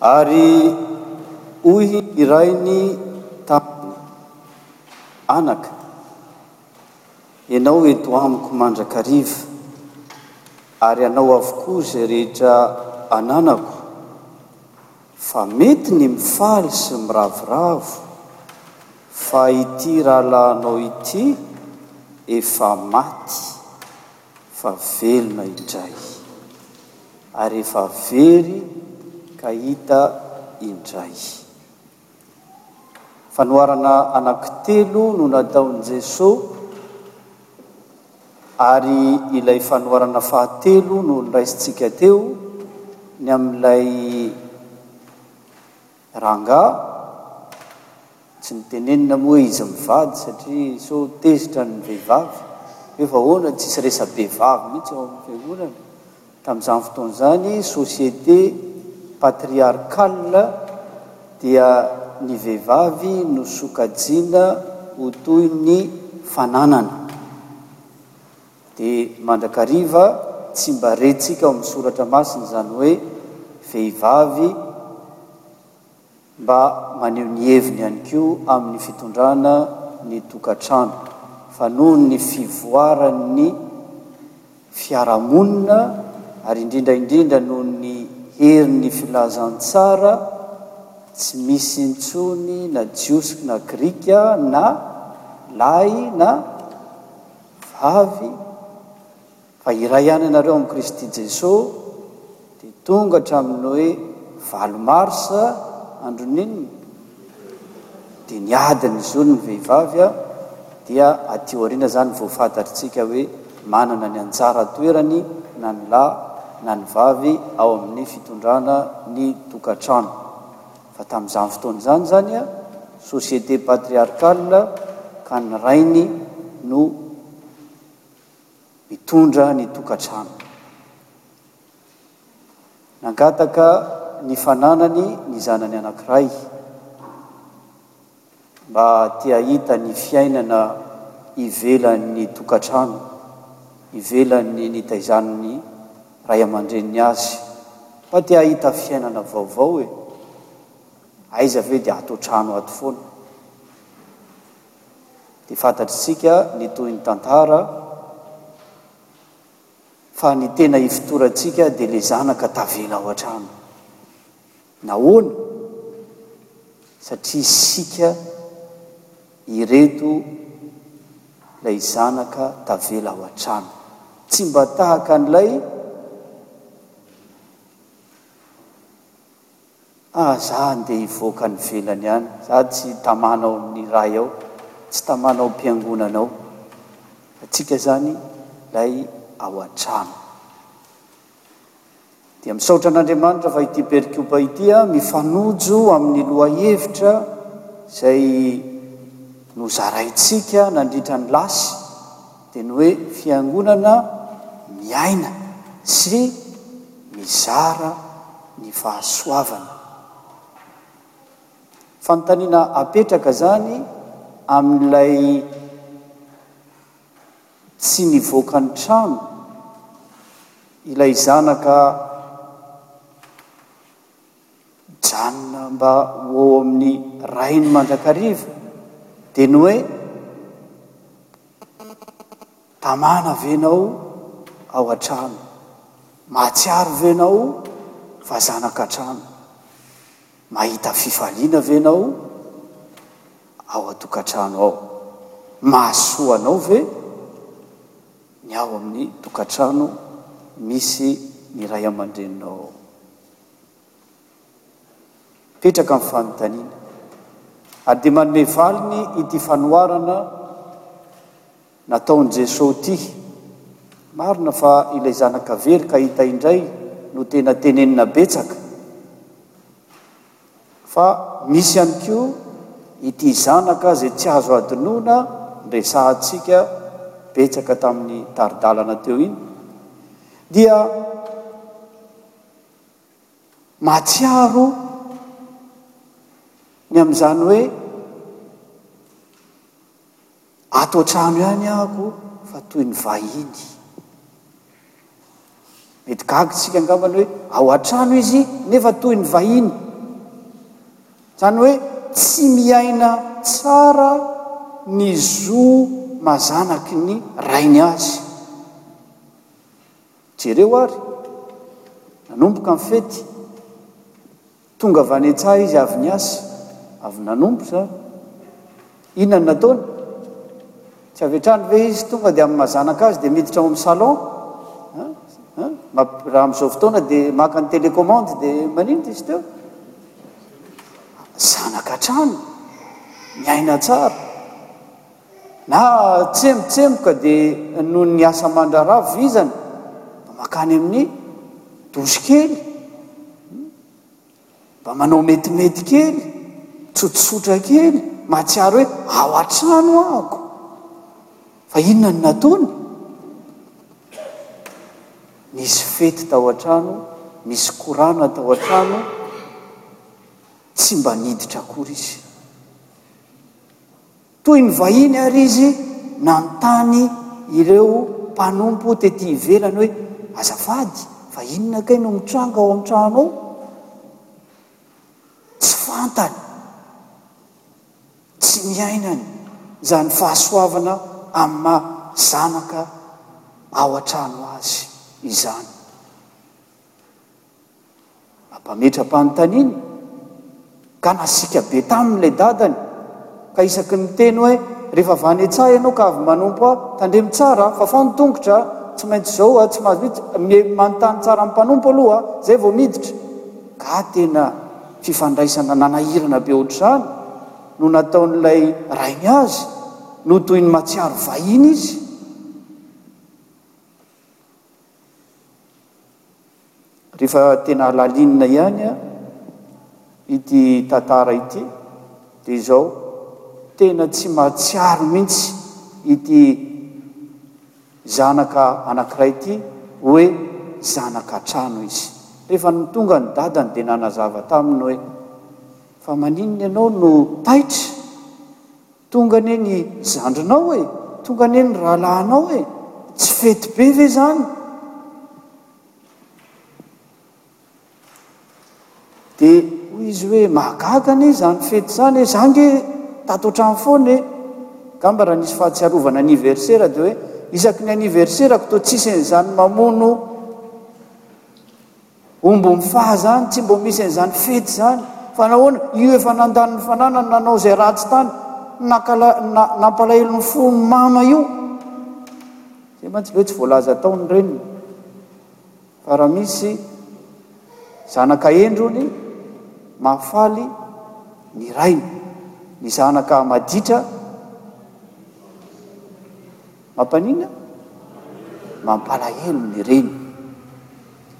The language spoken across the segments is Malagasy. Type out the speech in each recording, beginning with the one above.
Ary hoy ny rainy taminy, Anaka, ianao eto amiko mandrakariva, ary anao avokoa izay rehetra ananako, fa mety ny mifaly sy miravoravo, fa ity rahalahinao ity efa maty. fa velona indray, ary efa very ka hita indray. Fanoharana anankitelo no nataon'i Jesosy, ary ilay fanoharana fahatelo no noraisintsika teo, ny amin'ilay. Rangaha, tsy nitenenina moa izy mivady satria sao tezitra ny vehivavy hoe fa ahoana tsisy resa-behivavy mihitsy ao amin'ny fiangonana. Tamin'izany fotoana izany, société patriarcale, dia ny vehivavy no sokajiana ho toy ny fananana. Dia mandrakariva tsy mba rentsika ao amin'ny Soratra Masina izany hoe vehivavy mba maneho ny heviny ihany koa amin'ny fitondrana ny tokantrano, fa noho ny fivoaran'ny fiarahamonina ary indrindra indrindra noho ny herin'ny filazantsara, tsy misy intsony na Jiosy na Grika na lahy na. vavy fa iray ihany ianareo amin'i Kristy Jesoa dia tonga hatramin'ny hoe valo mars androninona dia niady ny zon'ny vehivavy dia aty aoriana zany vao fantatritsika hoe manana ny anjara toerany na ny lahy na ny vavy ao amin'ny fitondrana ny tokantrano. Fa tamin'izany fotoana izany izany, société patriarcale, ka ny rainy no mitondra ny tokantrano. Nangataka ny fananany ny zanany anankiray. Mba te hahita ny fiainana ivelan'ny tokantrano, ivelan'ny nitaizan'ny ray aman-dreniny azy. Mba te hahita fiainana vaovao e! Aiza ve dia ato an-trano ato foana. Dia fantatr'isika ny tohin'ny tantara fa ny tena ifotorantsika dia le zanaka tavela ao an-trano. Nahoana? Satria isika ireto ilay zanaka tavela ao an-trano. Tsy mba tahaka an'ilay Ah za andeha hivoaka any ivelany any, za tsy tamana ao amin'ny iray ao, tsy tamana ao am-piangonana ao. Antsika izany ilay ao an-trano. Dia misaotra an'Andriamanitra fa ity perikopa ity a, mifanojo amin'ny lohahevitra izay nozaraintsika nandritra ny lasy, dia ny hoe fiangonana miaina sy mizara ny fahasoavana. Fanontaniana apetraka izany amin'ilay tsy nivoaka ny trano ilay zanaka mijanona mba ho ao amin'ny rainy mandrakariva, dia ny hoe, Tamana ve ianao ao an-trano? Mahatsiaro ve ianao fa zanaka trano? Mahita fifaliana ve ianao ao an-tokantrano ao? Mahasoa anao ve ny ao amin'ny tokantrano misy ny ray aman-dreninao ao? Mipetraka ny fanontaniana, ary dia manome valiny ity fanoharana. Nataon'i Jeso ty. Marina fa ilay zanaka very ka hita indray no tena tenenina betsaka fa misy ihany koa ity zanaka zay tsy azo adinoina resahantsika betsaka tamin'ny taridalana teo iny dia mahatsiaro ny amin'izany hoe Ato an-trano ihany ahako fa toy ny vahiny. Mety gaga isika angambany hoe ao an-trano izy nefa toy ny vahiny. Izany hoe tsy miaina tsara ny zo maha-zanaky ny rainy azy. Jereo ary, nanomboka ny fety. Tonga avy any an-tsaha izy avy niasa, avy nanompo izany. Inona no nataony? Tsy avy hatrany ve izy tonga dia amin'ny maha-zanaka azy dia miditra ao amin'ny salon? Raha amin'izao fotoana dia maka ny télécommande dia maninona izy teo? Zanaka hatrany, miaina tsara. Na tsembotsemboka dia noho ny asa aman-draharaha vizana mba mankany amin'ny douche kely, mba manao metimety kely, tsotsotra kely, mahatsiaro hoe ao an-trano ahako. Fa inona no nataony? Nisy fety tao an-trano, nisy korana tao an-trano, tsy mba niditra akory izy. Toy ny vahiny àry izy nanontany ireo mpanompo tetỳ ivelany hoe, Azafady, fa inona kay no mitranga ao an-trano ao? Tsy fantany, tsy niainany izany fahasoavana amin'ny maha-zanaka ao an-trano azy izany. Nampametra-panontaniana ka nasiaka be taminy ilay dadany ka isaky ny miteny hoe, rehefa Vanetsa ianao ka avy manompo aho, tandremo tsara a, fafao ny tongotra a, tsy maintsy izao a, tsy mahazo vitsy, miha manontany tsara ny mpanompo aloha a, izay vao miditra. Nga tena fifandraisana nanahirana be ohatr'izany no nataon'ilay rainy azy no toy ny mahatsiaro vahiny izy? Rehefa tena halalinina ihany ity tantara ity dia izao, tena tsy mahatsiaro mihitsy ity zanaka anankiray ity hoe zanak'antrano izy. Rehefa tonga ny dadany dia nanazava taminy hoe, fa maninona ianao no taitra? Tonga anie ny zandrinao e! Tonga anie ny rahalahinao e! Tsy fety be ve izany? Dia hoy izy hoe, Mahagaga anie izany fety izany e! Izaho ange tato an-trano foana e! Angamba raha nisy fahatsiarovana anniversaire dia hoe, Isaky ny anniversaire-ko toa tsisy an'izany mamono Omby mifaha zany tsy mbo misy an'izany fety zany fa nahoana io efa nandany ny fananany nanao zay ratsy tany nakala na nampalahelo ny fo ny mama io zay mantsy ve tsy voalaza tao ny reniny fa raha misy zanaka hendrony mahafaly ny rainy ny zanaka maditra Mampanina? Mampalahelo ny reny.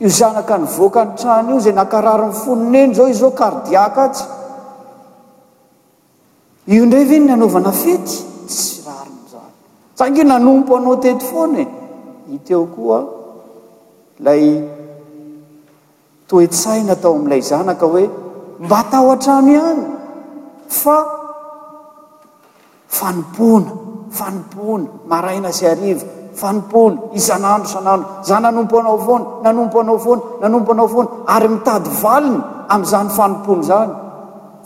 Io zanaka nivoaka ny trano io izay nankarary ny fon'ny neny izao izao cardiaque atsy. Io indray ve ny nanaovana fety? Tsy rariny izany. Za ange nanompo anao teto foana e. Ity ao koa ilay toe-tsaina tao amin'ilay zanaka hoe mba tao an-trano ihany fa fanompoana, fanompoana maraina sy hariva, fanompoana isan'andro isan'andro. Za nanompo anao foana, nanompo anao foana, nanompo anao foana ary mitady valiny amin'izany fanompoana izany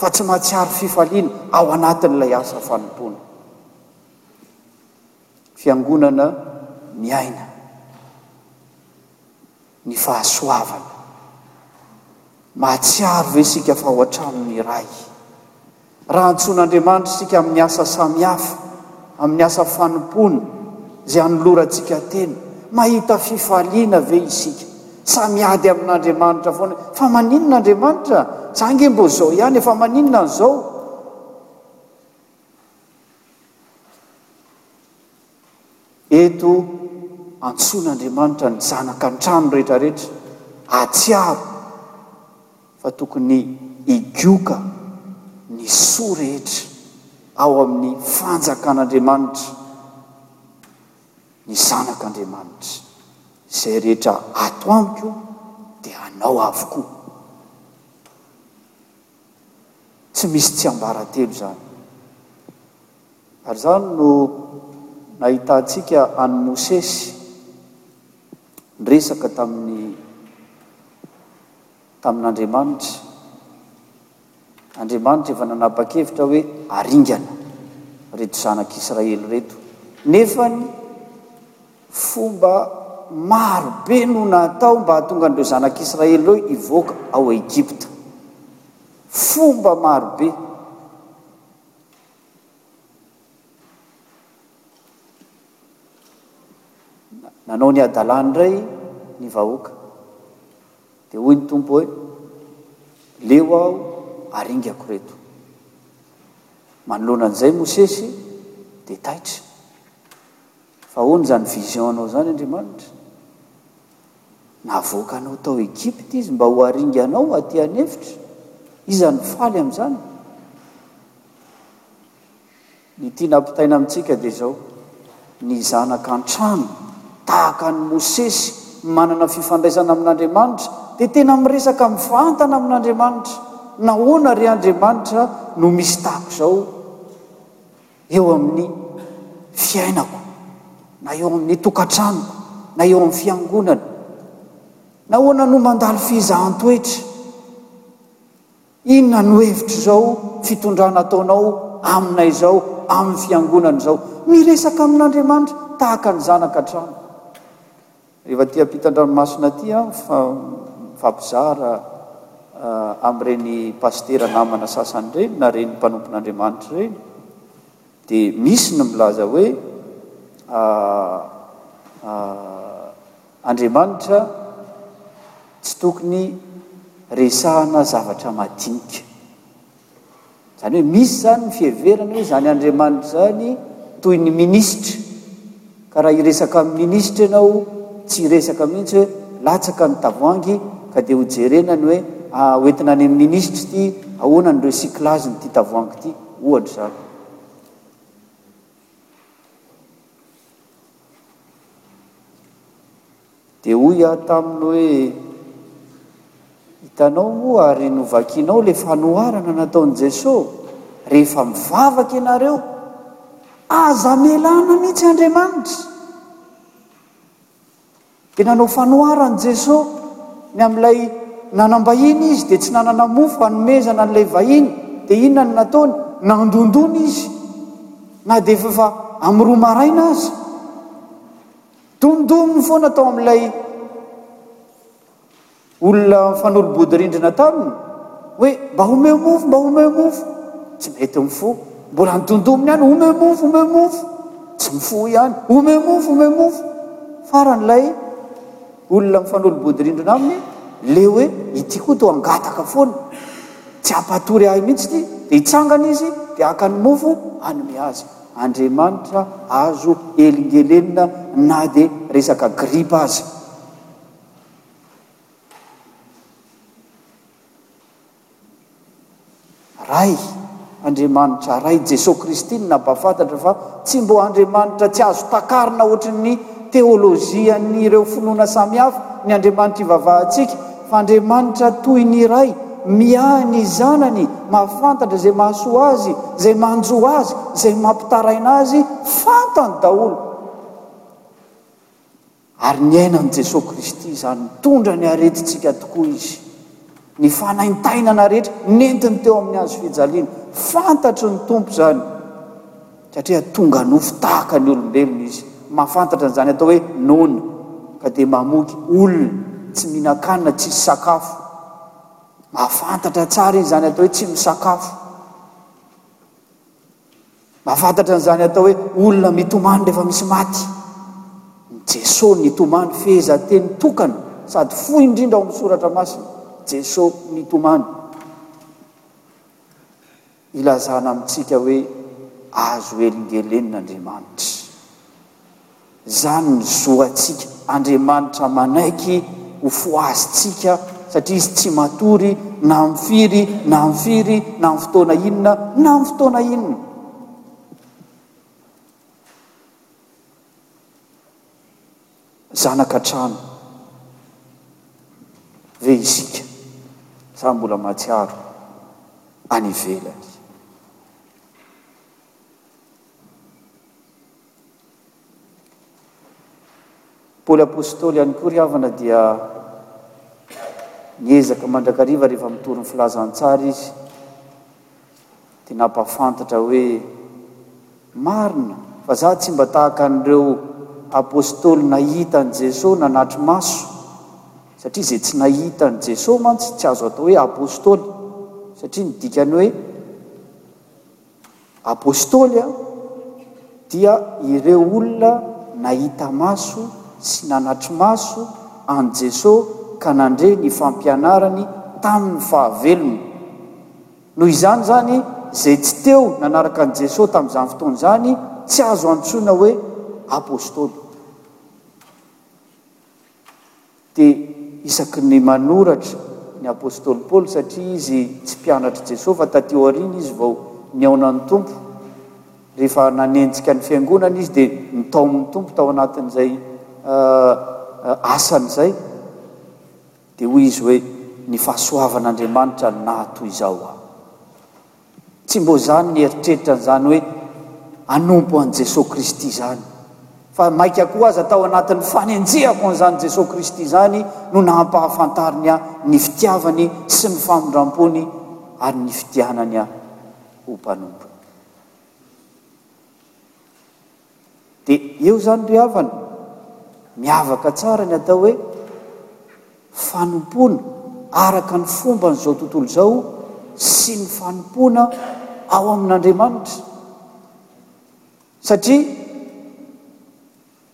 fa tsy mahatsiaro fifaliana ao anatin'ilay asa fanompoana. Fiangonana miaina. ny fahasoavana. Mahatsiaro ve isika fa ao an-tranon'ny Ray? Raha antsoin'Andriamanitra isika amin'ny asa samihafa, amin'ny asa fanompoana izay anolorantsika tena, mahita fifaliana ve isika? Sa miady amin'Andriamanitra foana hoe, Fa maninona Andriamanitra? Za ange mbo izao ihany e, fa maninona an'izao? Eto antsoin'Andriamanitra ny zanaka an-trano rehetrarehetra hahatsiaro fa tokony higioka ny soa rehetra ao amin'ny fanjakan'Andriamanitra ny zanak'Andriamanitra. Izay rehetra ato amiko dia anao avokoa. tsy misy tsiambaratelo izany. Ary izany no nahitantsika an'i Mosesy niresaka tamin'ny tamin'Andriamanitra. Andriamanitra efa nanapa-kevitra hoe haringana ireto zanak'Israely ireto, nefany, Fomba maro be no natao mba hahatonga an'ireo zanak'Israely ireo hivoaka ao Egypta. Fomba maro be. Nanao ny hadalany indray ny vahoaka. Dia hoy ny Tompo hoe, Leo Aho haringako ireto. Manoloana an'izay Mosesy dia taitra. Fa ahoana izany vision anao izany Andriamanitra? Navoaka anao tao Egypta Izy mba ho aringanao aty an'efitra? Iza no faly amin'izany? Ny tiana ampitaina amintsika dia izao, ny zanaka an-trano, tahaka an'i Mosesy, manana fifandraisana amin'Andriamanitra, dia tena miresaka mivantana amin'Andriamanitra. Nahoana re Andriamanitra no misy tahaka izao? eo amin'ny fiainako, na eo amin'ny tokantranoko, na eo amin'ny fiangonana. Nahoana no mandalo fizahan-toetra? Inona no hevitr'izao fitondrana ataonao aminay izao, amin'ny fiangonana izao? Miresaka amin'Andriamanitra tahaka ny zanaka hatrany. Rehefa aty ampitan-dranomasina aty aho mifampizara amin'ireny pasitera namana sasany ireny na ireny mpanompon'Andriamanitra ireny dia misy ny milaza hoe Andriamanitra tsy tokony resahana zavatra madinika. Izany hoe misy izany ny fiheverana hoe izany Andriamanitra izany toy ny minisitra, ka raha hiresaka amin'ny minisitra ianao, tsy hiresaka mihitsy hoe latsaka ny tavoahangy ka dia hojerena ny hoe ah, hoentina any amin'ny minisitra ity, ahoana ny recyclage n'ity tavoahangy ity? ohatra izany. Dia hoy aho taminy hoe, Hitanao moa ary novakinao ilay fanoharana nataon'i Jesoa, Rehefa mivavaka ianareo, aza amelana mihitsy Andriamanitra. Dia nanao fanoharana i Jesoa ny amin'ilay nanam-bahiny Izy, dia tsy nanana mofo hanomezana an'ilay vahiny. Dia inona no nataony? Nandondona Izy, na dia efa amin'ny roa maraina aza. Domdominy foana tao amin'ilay olona nifanolo-bodirindrina taminy hoe, mba omeo mofo, mba omeo mofo. Tsy mety mifoha. Mbola nidondominy ihany, omeo mofo, omeo mofo. Tsy mifoha ihany, omeo mofo, omeo mofo. Faran'ilay olona mifanolo-bodirindrina aminy, leo hoe, ity koa toa angataka foana. Tsy hampatory ahy mihitsy ity. Dia hitsangana izy, dia haka ny mofo, hanome azy. Andriamanitra azo elingelenina na dia resaka gripa aza. Ray, Andriamanitra Ray, Jesoa Kristy no nampahafantatra fa tsy mbo Andriamanitra tsy azo takarina ohatry ny teolojian'ireo finoana samihafa ny Andriamanitra ivavahantsika, Fa Andriamanitra toy ny Ray miahy ny zanany, mahafantatra izay mahasoa azy, izay manjo azy, izay mampitaraina azy, fantany daholo. Ary niainan'i Jesoa Kristy izany, nitondra ny aretintsika tokoa Izy. Ny fanaintainana rehetra nentiny teo amin'ny hazo fijaliana, fantatry ny Tompo izany. satria tonga nofo tahaka ny olombelona izy, mahafantatra an'izany atao hoe noana, ka dia mamoky olona tsy mihinan-kanina tsisy sakafo, mahafantatra tsara izy izany atao hoe tsy misakafo, mahafantatra an'izany atao hoe olona mitomany rehefa misy maty. Ny Jesoa nitomany, fehezanteny tokana sady fohy indrindra ao amin'ny Soratra Masina, Jesoa nitomany. Ilazana amintsika hoe azo helingelenina Andriamanitra. Izany ny zo antsika. Andriamanitra manaiky ho fohazintsika satria Izy tsy matory na amin'ny firy na amin'ny firy na amin'ny fotoana inona na amin'ny fotoana inona. Zanaka trano ve isika sa mbola mahatsiaro any ivelany? Paoly Apostoly ihany koa ry havana dia niezaka mandrakariva rehefa mitory ny filazantsara izy. dia nampahafantatra hoe, Marina fa izaho tsy mba tahaka an'ireo Apostoly nahita an'i Jesoa nanatri-maso, satria izay tsy nahita an'i Jesoa mantsy tsy azo atao hoe Apostoly, satria ny dikan'ny hoe Apostoly dia ireo olona nahita maso sy nanatri-maso an'i Jesoa ka nandre ny fampianarany tamin'ny fahavelony. Noho izany izany, izay tsy teo nanaraka an'i Jesoa tamin'izany fotoana izany, tsy azo antsoina hoe Apostoly. Dia isaky ny manoratra ny Apostoly Paoly, satria izy tsy mpianatr'i Jesoa fa taty aoriana izy vao nihaona ny Tompo, rehefa nanenjika ny Fiangonana izy dia nitaomin'ny Tompo tao anatin'izay asany izay. Dia hoy izy hoe, Ny fahasoavan'Andriamanitra no naha toy izao aho. Tsy mbo izany ny eritreritra an'izany hoe hanompo an'i Jesoa Kristy izany, fa maika koa aza tao anatin'ny fanenjehako an'izany Jesoa Kristy izany no nampahafantariny ahy ny fitiavany sy ny famindram-pony ary ny fidianany ahy ho mpanompony. De eo zany ry havana, miavaka tsara ny atao hoe fanompoana araka ny fomban'izao tontolo izao sy ny fanompoana ao amin'Andriamanitra. Satria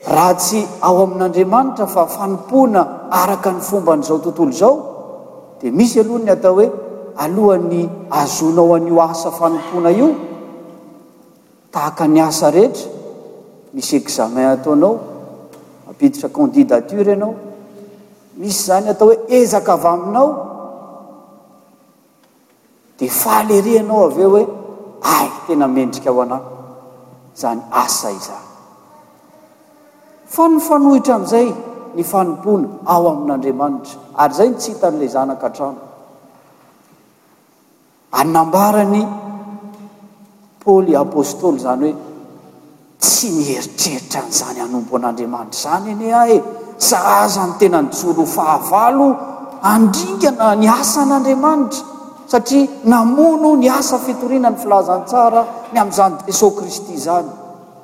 raha tsy ao amin'Andriamanitra fa fanompoana araka ny fomban'izao tontolo izao dia misy aloha ny atao hoe alohan'ny ahazoanao an'io asa fanompoana io, Tahaka ny asa rehetra, misy examen ataonao, mampiditra candidature ianao, misy izany atao hoe ezaka avy aminao, dia faly ery ianao avy eo hoe hay tena mendrika ho anà izany asa izany. Fa ny mifanohitra amin'izay ny fanompoana ao amin'Andriamanitra, ary izay no tsy hitan'ilay zanaka an-trano. Ary nambaran'i Paoly apostoly izany hoe, Tsy mieritreritra an'izany hanompo an'Andriamanitra izany anie aho e! Sahaza ny tena nijoro ho fahavalo handringana ny asan'Andriamanitra, satria namono ny asa fitoriana ny filazantsara ny amin'izany Jesoa Kristy izany.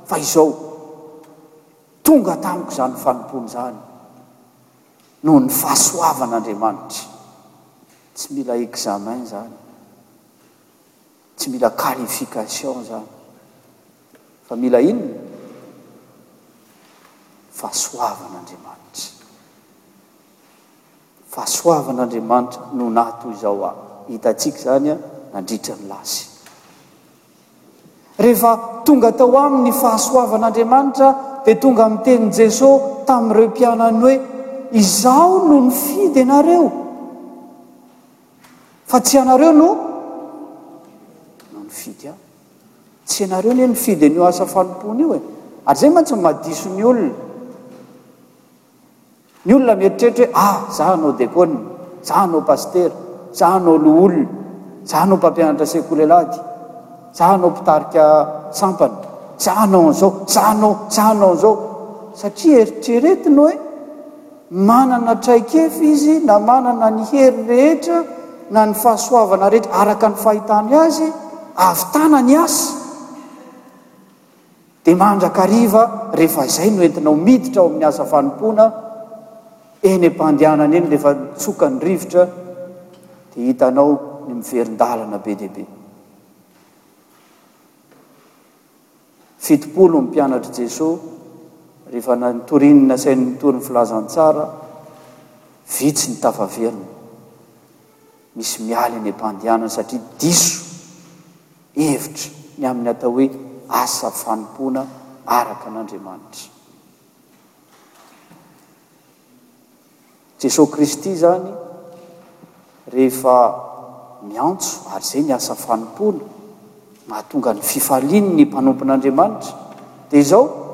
Fa izao, tonga tamiko izany fanompoana izany. noho ny fahasoavan'Andriamanitra. Tsy mila examen izany, tsy mila qualification izany, fa mila inona? Fahasoavan'Andriamanitra. Fahasoavan'Andriamanitra no naha toy izao ahy. Hitantsika izany nandritra ny lasy. Rehefa tonga tao aminy ny fahasoavan'Andriamanitra dia tonga niteny Jeso tamin'ireo mpianany hoe, Izaho no nifidy ianareo, fa tsy ianareo no nifidy ahy. Tsy ianareo anie nifidy an'io asa fanompoana io e. Ary izay mantsy no mahadiso ny olona. Ny olona mieritreritra hoe ah za hanao dekona, za hanao pasitera, za hanao loholona, za hanao mpampianatra sekoly alahady, za hanao mpitarika sampana, za hanao an'izao, za hanao, za hanao an'izao. Satria eritreretiny hoe manana traikefa izy na manana ny hery rehetra na ny fahasoavana rehetra araka ny fahitany azy avy tana ny asa. Dia mandrakariva rehefa izay no entinao miditra ao amin'ny asa fanompoana, eny am-pandehanana eny rehefa mitsoka ny rivotra dia hitanao ny miverin-dalana be dia be. Fitopolo ny mpianatr'i Jesoa rehefa nitoriany ny nasainy nitory ny filazantsara, vitsy ny tafaverina. Misy miala eny am-pandehanana satria diso hevitra ny amin'ny atao hoe asa fanompoana araka an'Andriamanitra. Jesosy Kristy izany rehefa miantso ary izay ny asa fanompoana mahatonga ny fifaliany ny mpanompon'Andriamanitra dia izao,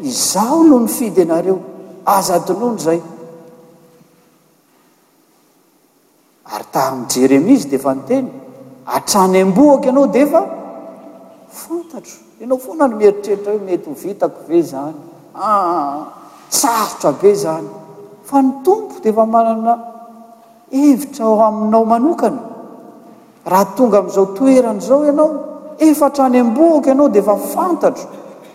Izaho no nifidy anareo, aza adinoina izay. Ary tamin'i Jeremia izy dia efa niteny, Hatrany am-bohoka ianao dia efa fantatro. Ianao foana no mieritreritra hoe mety ho vitako ve izany? Ah, sarotra be izany. Fa ny Tompo dia efa manana hevitra ho aminao manokana. Raha tonga amin'izao toerana izao ianao, efa hatrany am-bohoka ianao dia efa fantatro,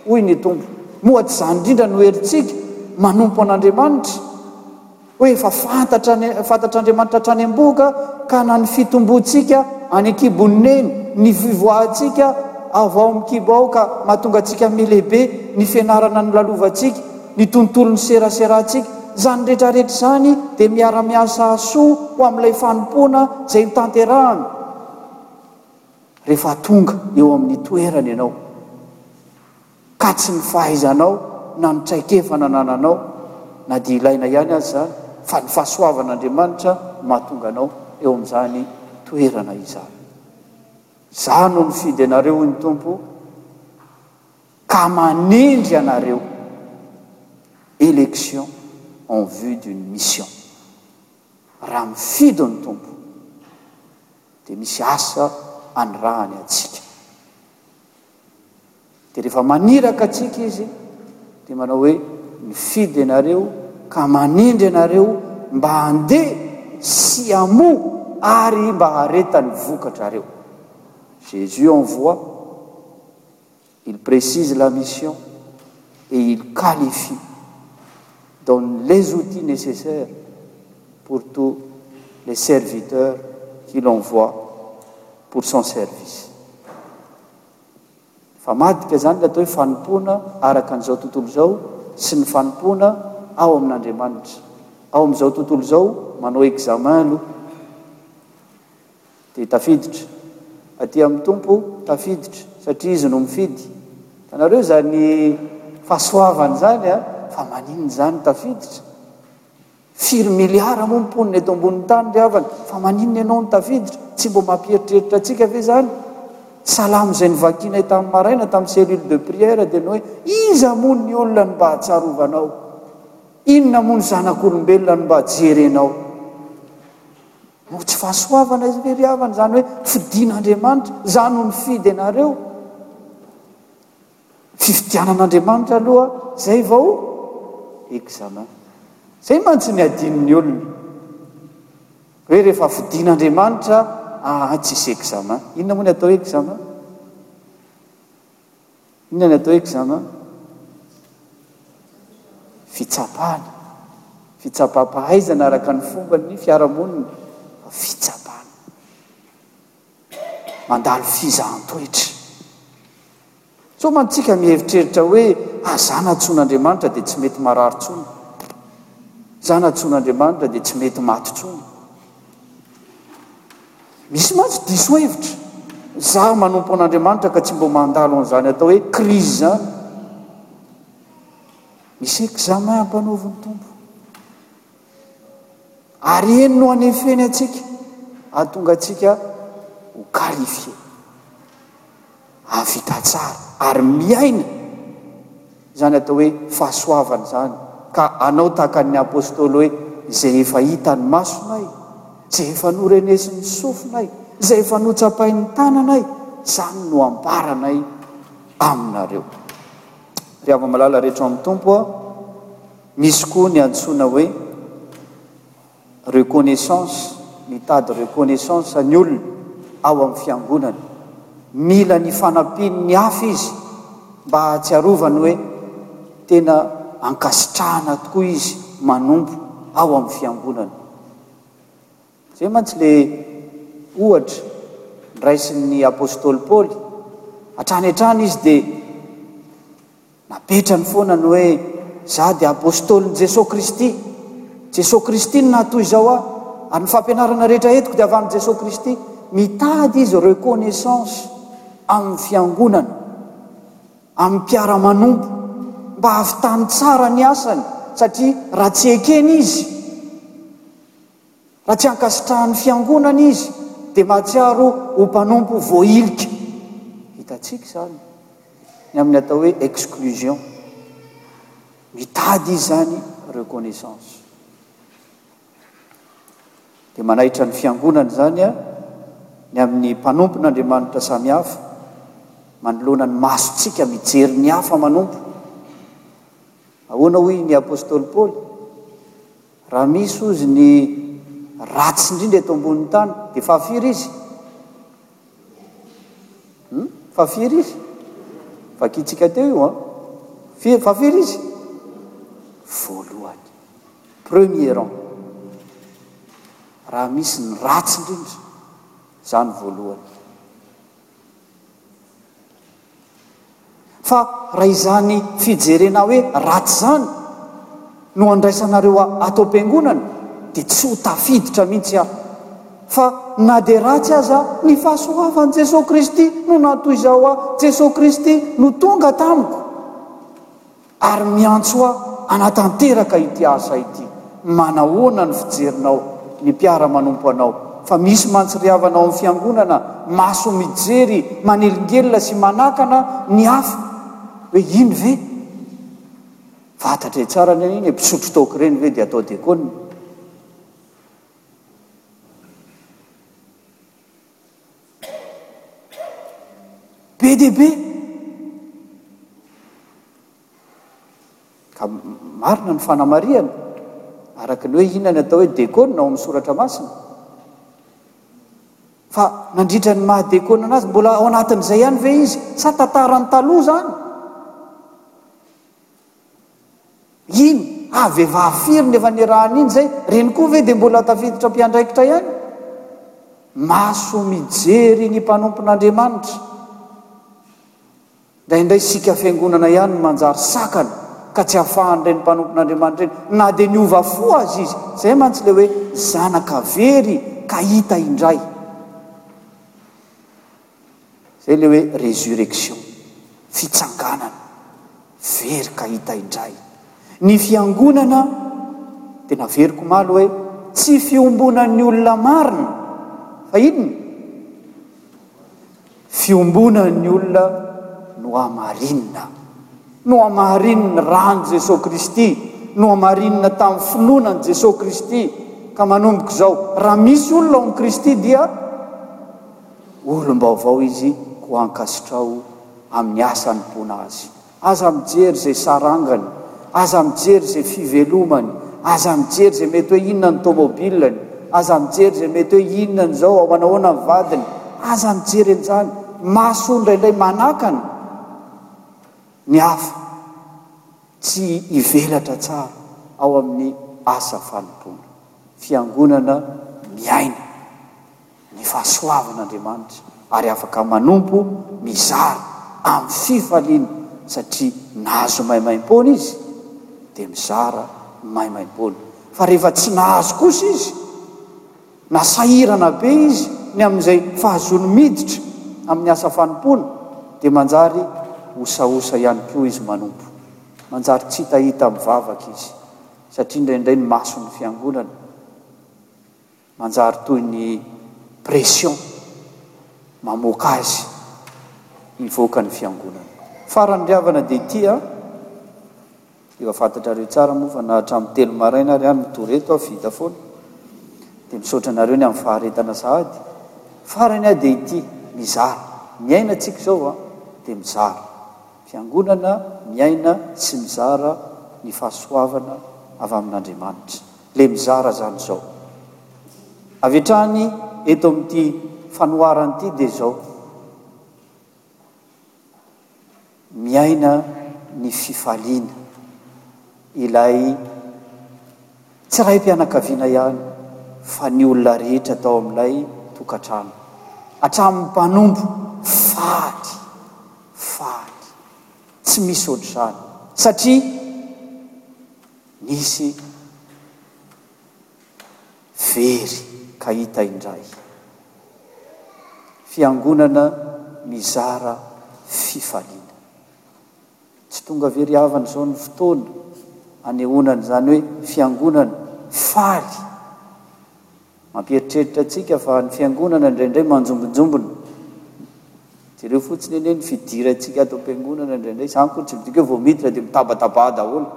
hoy ny Tompo. Moa tsy izany indrindra no herintsika manompo an'Andriamanitra? Hoe efa fantatr'Andriamanitra hatrany am-bohoka ka na ny fitomboantsika any an-kibon'i Neny, ny fivoahantsika avy ao amin'ny kibo ao ka mahatonga antsika milehibe, ny fianarana nolalovantsika, ny tontolo niseraserahantsika, izany rehetrarehetra izany dia miara-miasa hahasoa ho amin'ilay fanompoana izay notanterahana rehefa tonga eo amin'ny toerana ianao. ka tsy ny fahaizanao na ny traikefa nanananao, na dia ilaina ihany aza izany, fa ny fahasoavan'Andriamanitra no mahatonga anao eo amin'izany toerana izany. Izaho no nifidy anareo, hoy ny Tompo, ka manendry anareo, élection en vue d'une mission. Raha mifidy ny Tompo, dia misy asa anirahany antsika. Dia rehefa maniraka antsika Izy dia manao hoe, Mifidy ianareo ka manindry anareo mba handeha sy hamoa ary mba hareta ny vokatrareo. Jésus envoie, Il précise la mission et Il qualifie, donne les outils nécessaires pour tous les serviteurs qu'il envoie pour son service. Mifamadika izany ilay atao hoe fanompoana araka an'izao tontolo izao sy ny fanompoana ao amin'Andriamanitra. Ao amin'izao tontolo izao, manao examen aloha, dia tafiditra. Aty amin'ny Tompo, tafiditra, satria Izy no mifidy. Hitanareo izany fahasoavana izany an? Fa maninona izany tafiditra? Firy miliara moa ny mponina eto ambonin'ny tany ry havana, fa maninona ianao no tafiditra? Tsy mba mampieritreritra antsika ve izany? Salamo izay novakianay tamin'ny maraina tamin'ny cellule de prière dia ny hoe, Iza moa ny olona no mba hatsarovanao? Inona moa ny zanak'olombelona no mba jerenao? Moa tsy fahasoavana izy ve ry havana izany hoe fidin'Andriamanitra, izaho no nifidy anareo? Fifidianan'Andriamanitra aloha zay vao examen. Zay mantsy ny adinon'ny olona. Hoe rehefa fidin'Andriamanitra aa tsisy examen. Inona moa ny atao hoe examen? Inona ny atao hoe examen? Fitsapana. Fitsapam-pahaizana araka ny fomban'ny fiarahamonina. Fitsapana. mandalo fizahan-toetra. Sao mantsika mieritreritra hoe ah zana-tsoan'Andriamanitra dia tsy mety marary tsony, zana-tsoan'Andriamanitra dia tsy mety maty tsony. Misy mantsy diso hevitra, za manompo an'Andriamanitra ka tsy mbo mandalo an'izany atao hoe krizy zany. Misy examen ampanaovin'ny Tompo. Ary iny no anefeny antsika, hahatonga antsika ho qualifié, hahavita tsara, ary miaina izany atao hoe fahasoavana izany, ka hanao tahaka ny apostoly hoe, Izay efa hitan'ny masonay, izay efa norenesin'ny sofinay, izay efa notsapain'ny tananay, izany no ambaranay aminareo. Ry hava malala rehetra ao amin'ny Tompo ô, Misy koa ny antsoina hoe reconnaissance, mitady reconnaissance ny olona ao amin'ny Fiangonana. Mila ny fanampian'ny hafa izy mba hahatsiarovany hoe tena ankasitrahana tokoa izy manompo ao amin'ny Fiangonana. Izay mantsy ilay ohatra niraisin'ny apostoly Paoly, hatrany hatrany izy dia. Napetrany foana ny hoe, Izaho dia Apôstôlin'i Jesoa Kristy. Jesoa Kristy no nahatoy izao ahy, ary ny fampianarana rehetra entiko dia avy amin'i Jesoa Kristy. Mitady izy reconnaissance amin'ny Fiangonana, amin'ny mpiara-manompo, mba hahavitany tsara ny asany, satria raha tsy ekeny izy, Raha tsy ankasitrahan'ny Fiangonana izy dia mahatsiaro ho mpanompo voahilika. Hitantsika izany ny amin'ny atao hoe exclusion. Mitady izy izany reconnaissance. Dia manaitra ny Fiangonana izany ny amin'ny mpanompon'Andriamanitra samihafa, manoloana ny masontsika mijery ny hafa manompo. Ahoana hoy ny apostoly Paoly? Raha misy ozy ny ratsy indrindra eto ambonin'ny tany dia fa firy izy? Hum? Fa firy izy? Vakintsika teo io an. Firy, fa firy izy? Voalohany. Premier rang. Raha misy ny ratsy indrindra, izany voalohany. Fa raha izany fijerena hoe ratsy izany no andraisanareo ato am-piangonana dia tsy ho tafiditra mihitsy aho. Fa na dia ratsy aza ny fahasoavan'i Jesoa Kristy no natoy izao aho, Jesoa Kristy no tonga tamiko. ary miantso ahy hanatanteraka ity asa ity. Manahoana ny fijerinao ny mpiara-manompo anao? Fa misy mantsy ry havana ao amin'ny fiangonana maso mijery manelingelina sy manakana ny hafa hoe iny ve? Fantatra tsara ny an'iny e, mpisotro toaka ireny ve dia atao diakona? be dia be ka marina ny fanamarihana araka ny hoe inona ny atao hoe dekona ao amin'ny soratra masina fa nandritra ny maha dekona anazy mbola ao anatin'izay ihany ve izy sa tantaran'ny taloha zany Iny? Ah vehivavy firy ny efa niarahany iny zay? Reny koa ve dia mbola tafiditra mpiandraikitra ihany? Maso mijery ny mpanompon'Andriamanitra. Indraindray isika fiangonana ihany no manjary sakana ka tsy afahan'ireny mpanompon'Andriamanitra ireny na dia niova fo aza izy. Izay mantsy ilay hoe zanaka very ka hita indray. Izay ilay hoe résurrection, fitsanganana, very ka hita indray. Ny Fiangonana, dia naveriko omaly hoe tsy fiombonan'ny olona marina, fa inona? Fiombonan'ny olona nohamarinina. Nohamarinin'ny ran'i Jesoa Kristy, nohamarinina tamin'ny finoana an'i Jesoa Kristy, ka manomboka izao, raha misy olona ao amin'i Kristy dia. olom-baovao izy koa ankasitraho amin'ny asa anompoana azy. Aza mijery izay sarangany, aza mijery izay fivelomany, aza mijery izay mety hoe inona ny tomobilany, aza mijery izay mety hoe inona ny izao, manahoana ny vadiny, aza mijery an'izany. Mahasoa indraindray manakana ny hafa tsy hivelatra tsara ao amin'ny asa fanompoana. Fiangonana miaina. ny fahasoavan'Andriamanitra ary afaka manompo mizara amin'ny fifaliana satria nahazo maimaimpoana izy dia mizara maimaimpoana fa rehefa tsy nahazo kosa izy na sahirana be izy ny amin'izay fahazoany miditra amin'ny asa fanompoana dia manjary osaosa ihany koa izy manompo manjary tsy hitahita mivavaka izy satria indraindray ny mason'ny fiangonana Manjary toy ny pression mamoaka azy hivoaka ny fiangonana. Farany ry havana dia ity an! Efa fantatrareo tsara moa fa na hatramin'ny telo maraina ary aho mitory eto aho vita foana. Dia misaotra anareo ny amin'ny faharetana sahady. Farany aho dia ity, mizara. Miaina tsika izao an! Dia mizara. Fiangonana miaina sy mizara ny fahasoavana avy amin'Andriamanitra. le mizara zany zao. Avy hatrany eto amin'ity fanoharana ity dia zao, miaina ny fifaliana ilay tsy raim-pianakaviana ihany fa ny olona rehetra tao amin'ilay tokantrano. Hatramin'ny mpanompo faly, faly, tsy misy ohatr'izany satria. Nisy very ka hita indray. Fiangonana mizara fifaliana. Tsy tonga very havana izao ny fotoana anehoana an'izany hoe fiangonana faly. Mampieritreritra antsika fa ny Fiangonana indraindray manjombonjombona. Jereo fotsiny anie ny fidirantsika ato am-piangonana indraindray, izany akory tsy midika hoe vao miditra dia mitabatabaa daholo.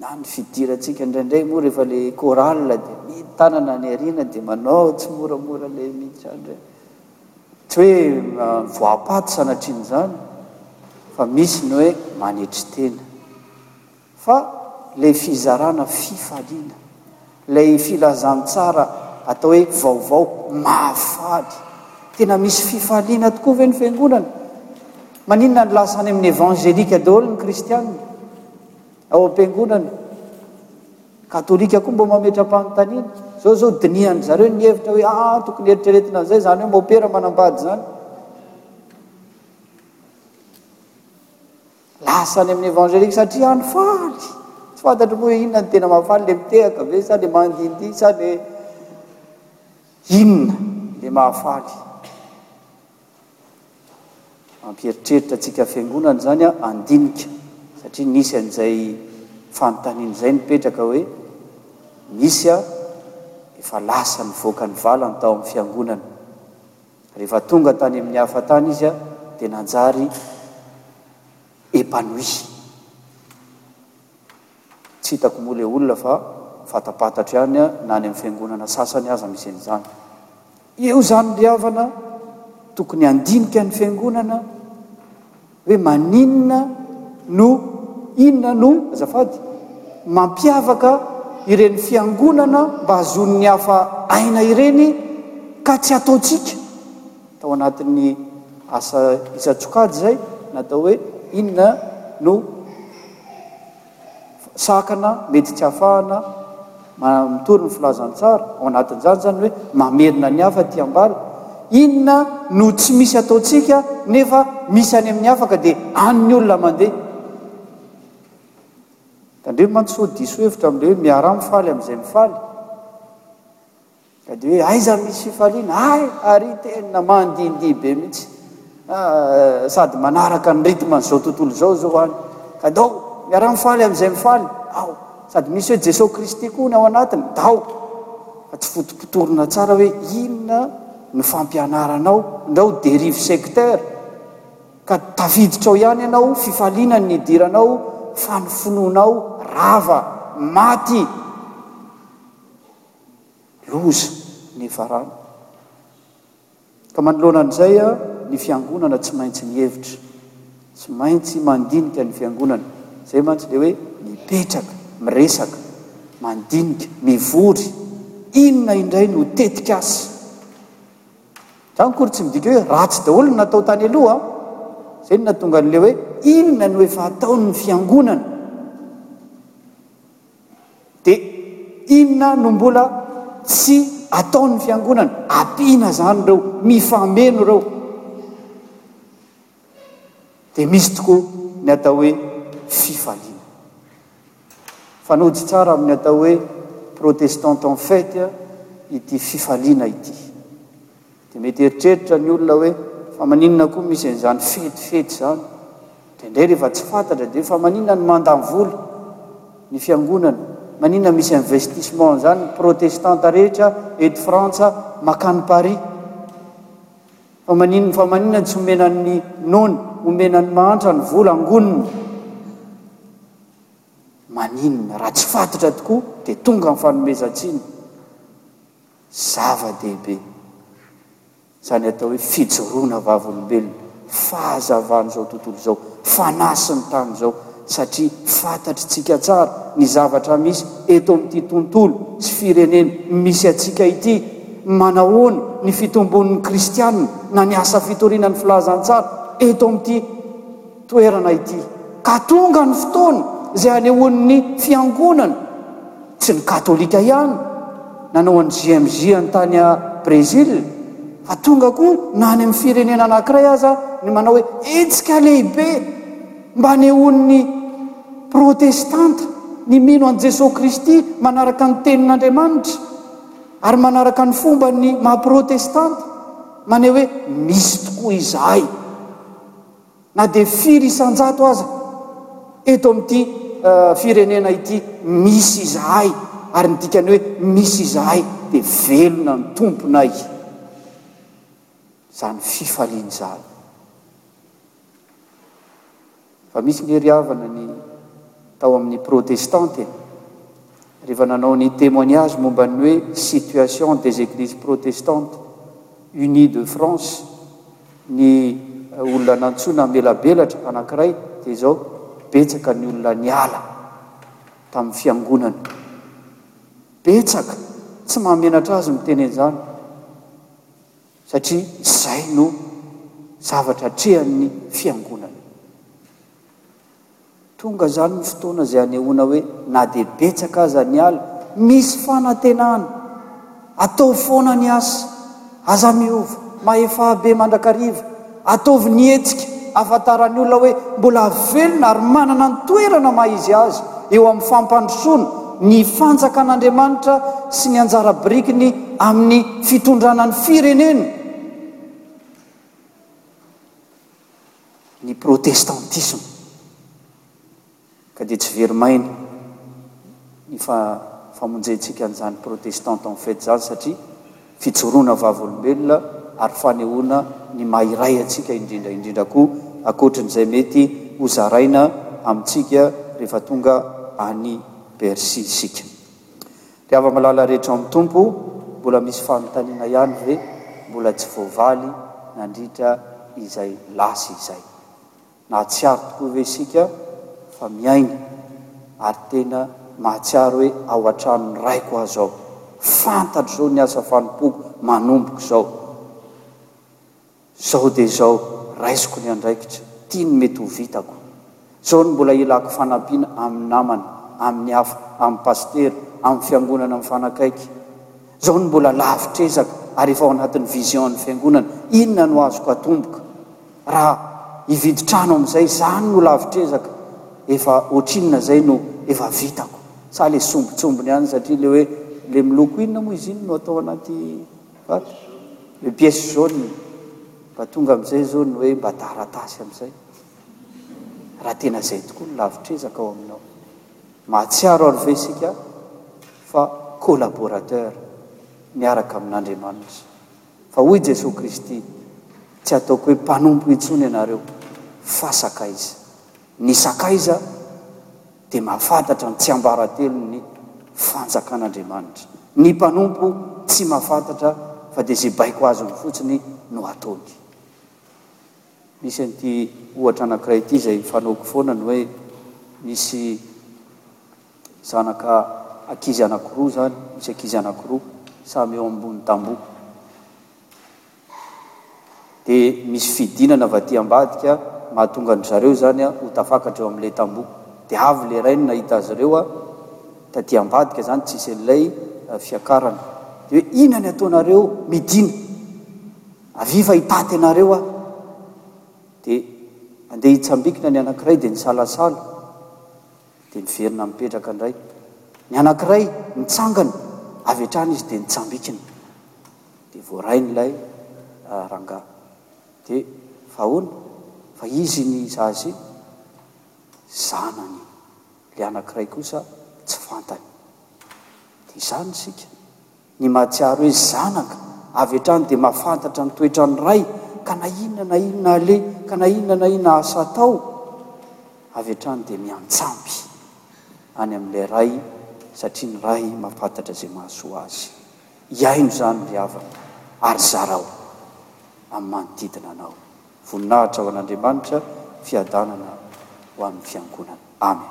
Na ny fidirantsika indraindray moa rehefa ilay chorale dia mitanana any aoriana dia manao tsimoramora ilay miditra any indray. Tsy hoe voapaty sanatrian'izany fa misy ny hoe manetry tena. Fa ilay fizarana fifaliana, ilay filazantsara atao hoe vaovao mahafaly. Tena misy fifaliana tokoa ve ny fiangonana? Maninona no lasa any amin'ny evanjelika daholo ny kristiana ao am-piangonana? Katolika koa mba mametra-panontaniana. Izao izao dinihan-dry zareo ny hevitra hoe aa ah, tokony eritreretina an'izay izany hoe mopera manambady izany. Lasa any amin'ny evangelique satria any faly. Tsy fantatro moa hoe inona no tena mahafaly, ilay mitehaka ve sa ilay mandihindihy sa ilay inona ilay mahafaly. Mampieritreritra antsika fiangonana izany an, handinika satria nisy an'izay fanontaniana izay nipetraka hoe misy an efa lasa nivoaka ny valany tao amin'ny fiangonana. Rehefa tonga tany amin'ny hafa tany izy dia nanjary épanoui. Tsy hitako moa ilay olona fa fantapantatro ihany na any amin'ny fiangonana sasany aza misy an'izany. Eo izany ny havana, tokony handinika ny fiangonana. hoe maninona no, inona no, azafady, mampiavaka ireny fiangonana mba hahazoan'ny hafa aina ireny ka tsy ataontsika tao anatin'ny asa isan-tsokajy izay natao hoe inona no, sakana mety tsy hahafahana mitory ny filazantsara, ao anatin'izany izany hoe mamerina ny hafa aty am-bala. Inona no tsy misy ataontsika nefa misy any amin'ny hafa ka dia any ny olona mandeha? Tandremo mantsy sao diso hevitra amin'ilay hoe miaraha mifaly amin'izay mifaly. Ka dia hoe aiza misy fifaliana? Hay, ary tena mandihindihy be mihitsy. Ah, sady manaraka ny rythme an'izao tontolo izao izao hoany. Ka dao, miaraha-mifaly amin'izay mifaly. Dao. Sady misy hoe Jesoa Kristy koa ny ao anatiny. Dao. Fa tsy fotopotorina tsara hoe inona no fampianaranao. Indrao dérive sectaire. Ka tafiditra ao ihany ianao, fifaliana no nidiranao fa ny finoanao rava, maty. loza nevarano. Ka manoloana an'izay, ny fiangonana tsy maintsy mihevitra, tsy maintsy mandinika ny fiangonana. Izay mantsy dia hoe mipetraka, miresaka, mandinika, mivory. Inona indray no tetikasa? Izany akory tsy midika hoe ratsy daholo ny natao tany aloha. Izay no nahatonga an'ilay hoe inona no efa ataon'ny fiangonana? Dia inona no mbola tsy ataon'ny fiangonana? Ampiana izany ireo mifameno ireo. Dia misy tokoa ny atao hoe fifaliana. Fanojy tsara amin'ny atao hoe protestant en fête ity fifaliana ity. Dia mety hieritreritra ny olona hoe, fa maninona koa misy an'izany fety fety izany? Dia indray rehefa tsy fantatra dia hoe, fa maninona no mandany vola ny fiangonana? Maninona misy investissement an'izany? Ny protestanta rehetra eto Frantsa makany Paris. Fa maninona fa maninona tsy omena ny noana, omena ny mahantra ny vola angonina? Maninona? Raha tsy fantatra tokoa dia tonga ny fanomezan-tsiny. Zava-dehibe izany atao hoe fijoroana vavolombelona, fahazavan'izao tontolo izao, fanahy sy ny tany izao, satria fantatritsika tsara ny zavatra misy eto amin'ity tontolo sy firenena misy antsika ity. Manahoana ny fitombon'ny Kristianina na ny asa fitoriana ny filazantsara eto amin'ity? toerana ity ka tonga ny fotoana izay hanehoan'ny fiangonana sy ny katolika ihany nanao an'i JMJ any tany Brezil fa tonga koa na any amin'ny firenena anankiray aza ny manao hoe hetsika lehibe mba hanehoan'ny protestanta ny mino an'i Jesoa Kristy manaraka ny tenin'Andriamanitra ary manaraka ny fomban'ny maha protestanta maneho hoe misy tokoa izahay na dia firy isan-jato aza eto amin'ity firenena ity misy izahay ary ny dikany hoe misy izahay dia velona ny Tomponay izany fifaliana izany fa misy nge ry havana ny tao amin'ny protestanta e! Rehefa nanao ny témoignage momba ny hoe situation des églises protestantes unies de France ny olona nantsoina amelabelatra anankiray dia izao, betsaka ny olona niala tamin'ny fiangonana. Betsaka! Tsy mahamenatra azy ny miteny an'izany satria izay no zavatra atrehan'ny fiangonana. Tonga izany ny fotoana izay hanehoana hoe na dia betsaka aza ny ala, misy fanantenana. Ataovy foana ny asa. Aza miova. Mahefaha be mandrakariva. Ataovy ny hetsika hahafantaran'ny olona hoe mbola velona ary manana ny toerana maha izy azy eo amin'ny fampandrosoana ny fanjakan'Andriamanitra sy ny anjara birikiny amin'ny fitondrana ny firenena. ny protestantisma ka dia tsy very maina ny fa famonjentsika an'izany protestant en fait izany satria fijoroana vavolombelona ary fanehoana ny maha iray antsika indrindra indrindra koa ankoatrin'izay mety ho zaraina amintsika rehefa tonga any Persia isika. Ry hava-malala rehetra amin'ny Tompo, mbola misy fanontaniana ihany ve mbola tsy voavaly nandritra izay lasa izay? Nahatsiaro tokoa ve isika fa miaina ary tena mahatsiaro hoe ao an-tranon'ny Raiko aho izao, fantatro izao ny asa fanompoako manomboka izao? Zao dia zao, raisiko ny andraikitra, ty ny mety ho vitako. Zao no mbola ilako fanampiana amin'ny namana, amin'ny hafa, amin'ny pasitera, amin'ny fiangonana mifanakaiky. Zao no mbola lavitr'ezaka ary efa ao anatin'ny vision-n'ny fiangonana, inona no azoko atomboka? Raha hividy trano amin'izay, zany no lavitr'ezaka, efa ohatrinona zay no efa vitako? Sa le sombintsombiny any satria le hoe le miloko inona moa izy iny no atao anaty Fa le pièce jaune mba tonga amizay zao ny hoe mba taratasy amizay raha tena zay tokoa ny lavitr'ezaka ao aminao. Mahatsiaro ary ve isika fa collaborateur miaraka amin'Andriamanitra. Fa hoy Jesoa Kristy, tsy ataoko hoe mpanompo intsony ianareo fa sakaiza. Ny sakaiza dia mahafantatra ny tsiambaratelon'ny fanjakan'Andriamanitra. Ny mpanompo tsy mahafantatra fa dia izay baiko azony fotsiny no ataony. Misy an'ity ohatra anankiray ity izay fanaoko foana ny hoe misy zanaka ankizy anankiroa izany, misy ankizy anankiroa samy eo ambony tamboho. dia misy fidinana avy aty ambadika mahatonga an-dry zareo izany ho tafakatra eo amin'ilay tamboho. Dia avy ilay rainy nahita azy ireo taty ambadika izany tsisy an'ilay fiakarana. Dia hoe, Inona ny ataonareo midina? Avia fa hitaty anareo aho. Dia handeha hitsambikina ny anankiray dia nisalasala, dia niverina mipetraka indray. Ny anankiray nitsangana avy hatrany izy dia nitsambikina. dia voarainy ilay rangahy dia fa ahoana fa izy iny zaza iny zanany iny ilay anankiray kosa tsy fantany dia izany isika ny mahatsiaro hoe zanaka avy hatrany dia mahafantatra ny toetran'ny ray ka na inona na inona aleha ka na inona na inona asa atao avy hatrany dia miantsampy any amin'ilay ray satria ny ray mahafantatra izay mahasoa azy Hihaino izany ry havana, ary zarao amin'ny manodidina anao. Voninahitra ho an'Andriamanitra, fiadanana ho amin'ny fiangonana. Amen.